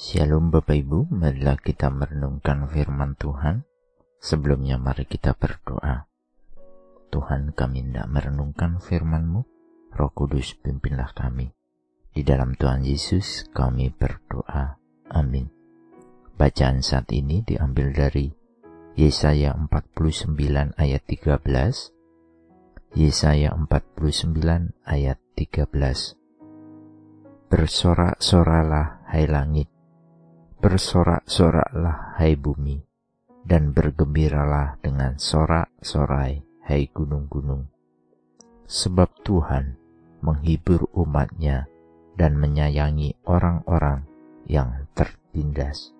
Shalom Bapak Ibu, marilah kita merenungkan firman Tuhan. Sebelumnya mari kita berdoa. Tuhan kami tidak merenungkan firman-Mu, Roh Kudus pimpinlah kami. Di dalam Tuhan Yesus kami berdoa. Amin. Bacaan saat ini diambil dari Yesaya 49 ayat 13, Yesaya 49 ayat 13. Bersorak-soralah hai langit, bersorak-soraklah hai bumi, dan bergembiralah dengan sorak-sorai hai gunung-gunung. Sebab Tuhan menghibur umatnya dan menyayangi orang-orang yang tertindas.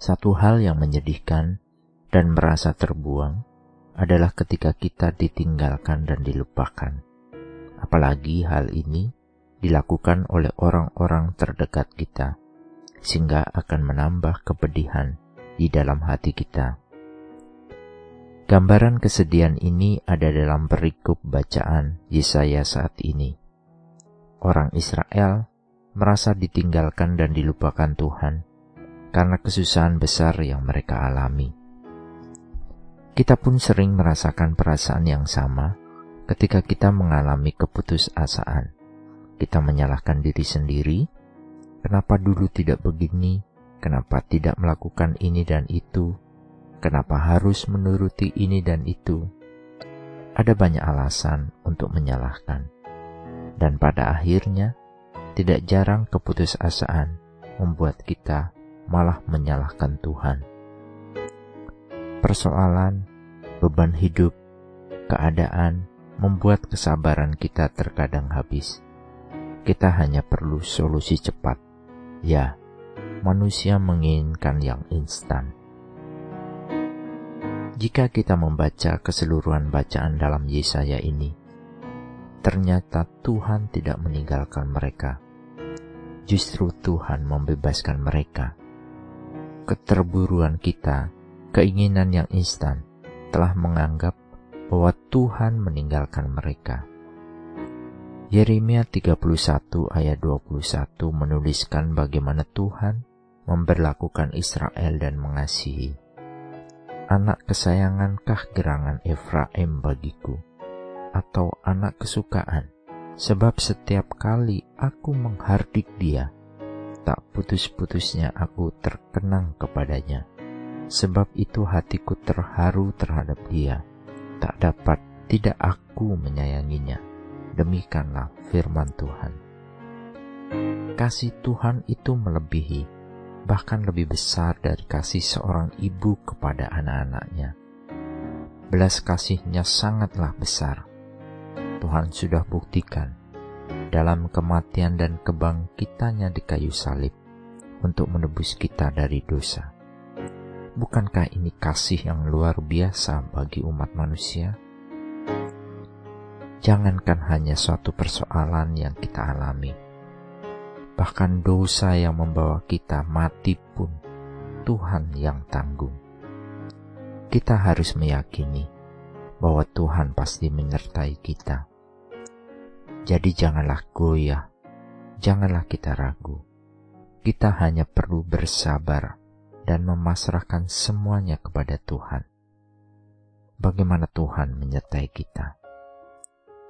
Satu hal yang menyedihkan dan merasa terbuang adalah ketika kita ditinggalkan dan dilupakan. Apalagi hal ini dilakukan oleh orang-orang terdekat kita, sehingga akan menambah kepedihan di dalam hati kita. Gambaran kesedihan ini ada dalam perikop bacaan Yesaya saat ini. Orang Israel merasa ditinggalkan dan dilupakan Tuhan karena kesusahan besar yang mereka alami. Kita pun sering merasakan perasaan yang sama ketika kita mengalami keputusasaan kita menyalahkan diri sendiri, kenapa dulu tidak begini, kenapa tidak melakukan ini dan itu, kenapa harus menuruti ini dan itu. Ada banyak alasan untuk menyalahkan. Dan pada akhirnya, tidak jarang keputusasaan membuat kita malah menyalahkan Tuhan. Persoalan, beban hidup, keadaan membuat kesabaran kita terkadang habis kita hanya perlu solusi cepat. Ya, manusia menginginkan yang instan. Jika kita membaca keseluruhan bacaan dalam Yesaya ini, ternyata Tuhan tidak meninggalkan mereka. Justru Tuhan membebaskan mereka. Keterburuan kita, keinginan yang instan, telah menganggap bahwa Tuhan meninggalkan mereka. Yeremia 31 ayat 21 menuliskan bagaimana Tuhan memberlakukan Israel dan mengasihi. Anak kesayangankah gerangan Efraim bagiku? Atau anak kesukaan? Sebab setiap kali aku menghardik dia, tak putus-putusnya aku terkenang kepadanya. Sebab itu hatiku terharu terhadap dia, tak dapat tidak aku menyayanginya Demikianlah firman Tuhan. Kasih Tuhan itu melebihi, bahkan lebih besar dari kasih seorang ibu kepada anak-anaknya. Belas kasihnya sangatlah besar. Tuhan sudah buktikan dalam kematian dan kebangkitannya di kayu salib untuk menebus kita dari dosa. Bukankah ini kasih yang luar biasa bagi umat manusia? Jangankan hanya suatu persoalan yang kita alami, bahkan dosa yang membawa kita mati pun Tuhan yang tanggung. Kita harus meyakini bahwa Tuhan pasti menyertai kita. Jadi janganlah goyah, janganlah kita ragu. Kita hanya perlu bersabar dan memasrahkan semuanya kepada Tuhan. Bagaimana Tuhan menyertai kita?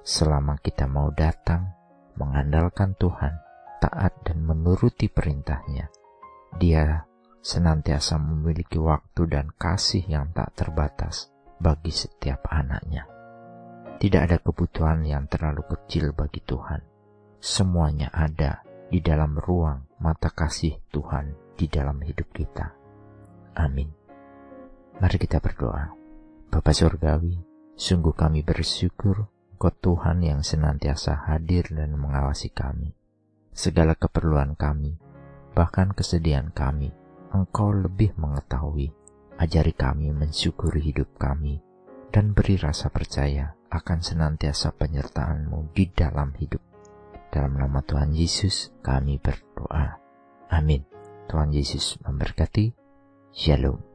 Selama kita mau datang, mengandalkan Tuhan, taat dan menuruti perintahnya. Dia senantiasa memiliki waktu dan kasih yang tak terbatas bagi setiap anaknya. Tidak ada kebutuhan yang terlalu kecil bagi Tuhan. Semuanya ada di dalam ruang mata kasih Tuhan di dalam hidup kita. Amin. Mari kita berdoa. Bapak Surgawi, sungguh kami bersyukur Engkau Tuhan yang senantiasa hadir dan mengawasi kami. Segala keperluan kami, bahkan kesedihan kami, Engkau lebih mengetahui. Ajari kami mensyukuri hidup kami, dan beri rasa percaya akan senantiasa penyertaan-Mu di dalam hidup. Dalam nama Tuhan Yesus kami berdoa. Amin. Tuhan Yesus memberkati. Shalom.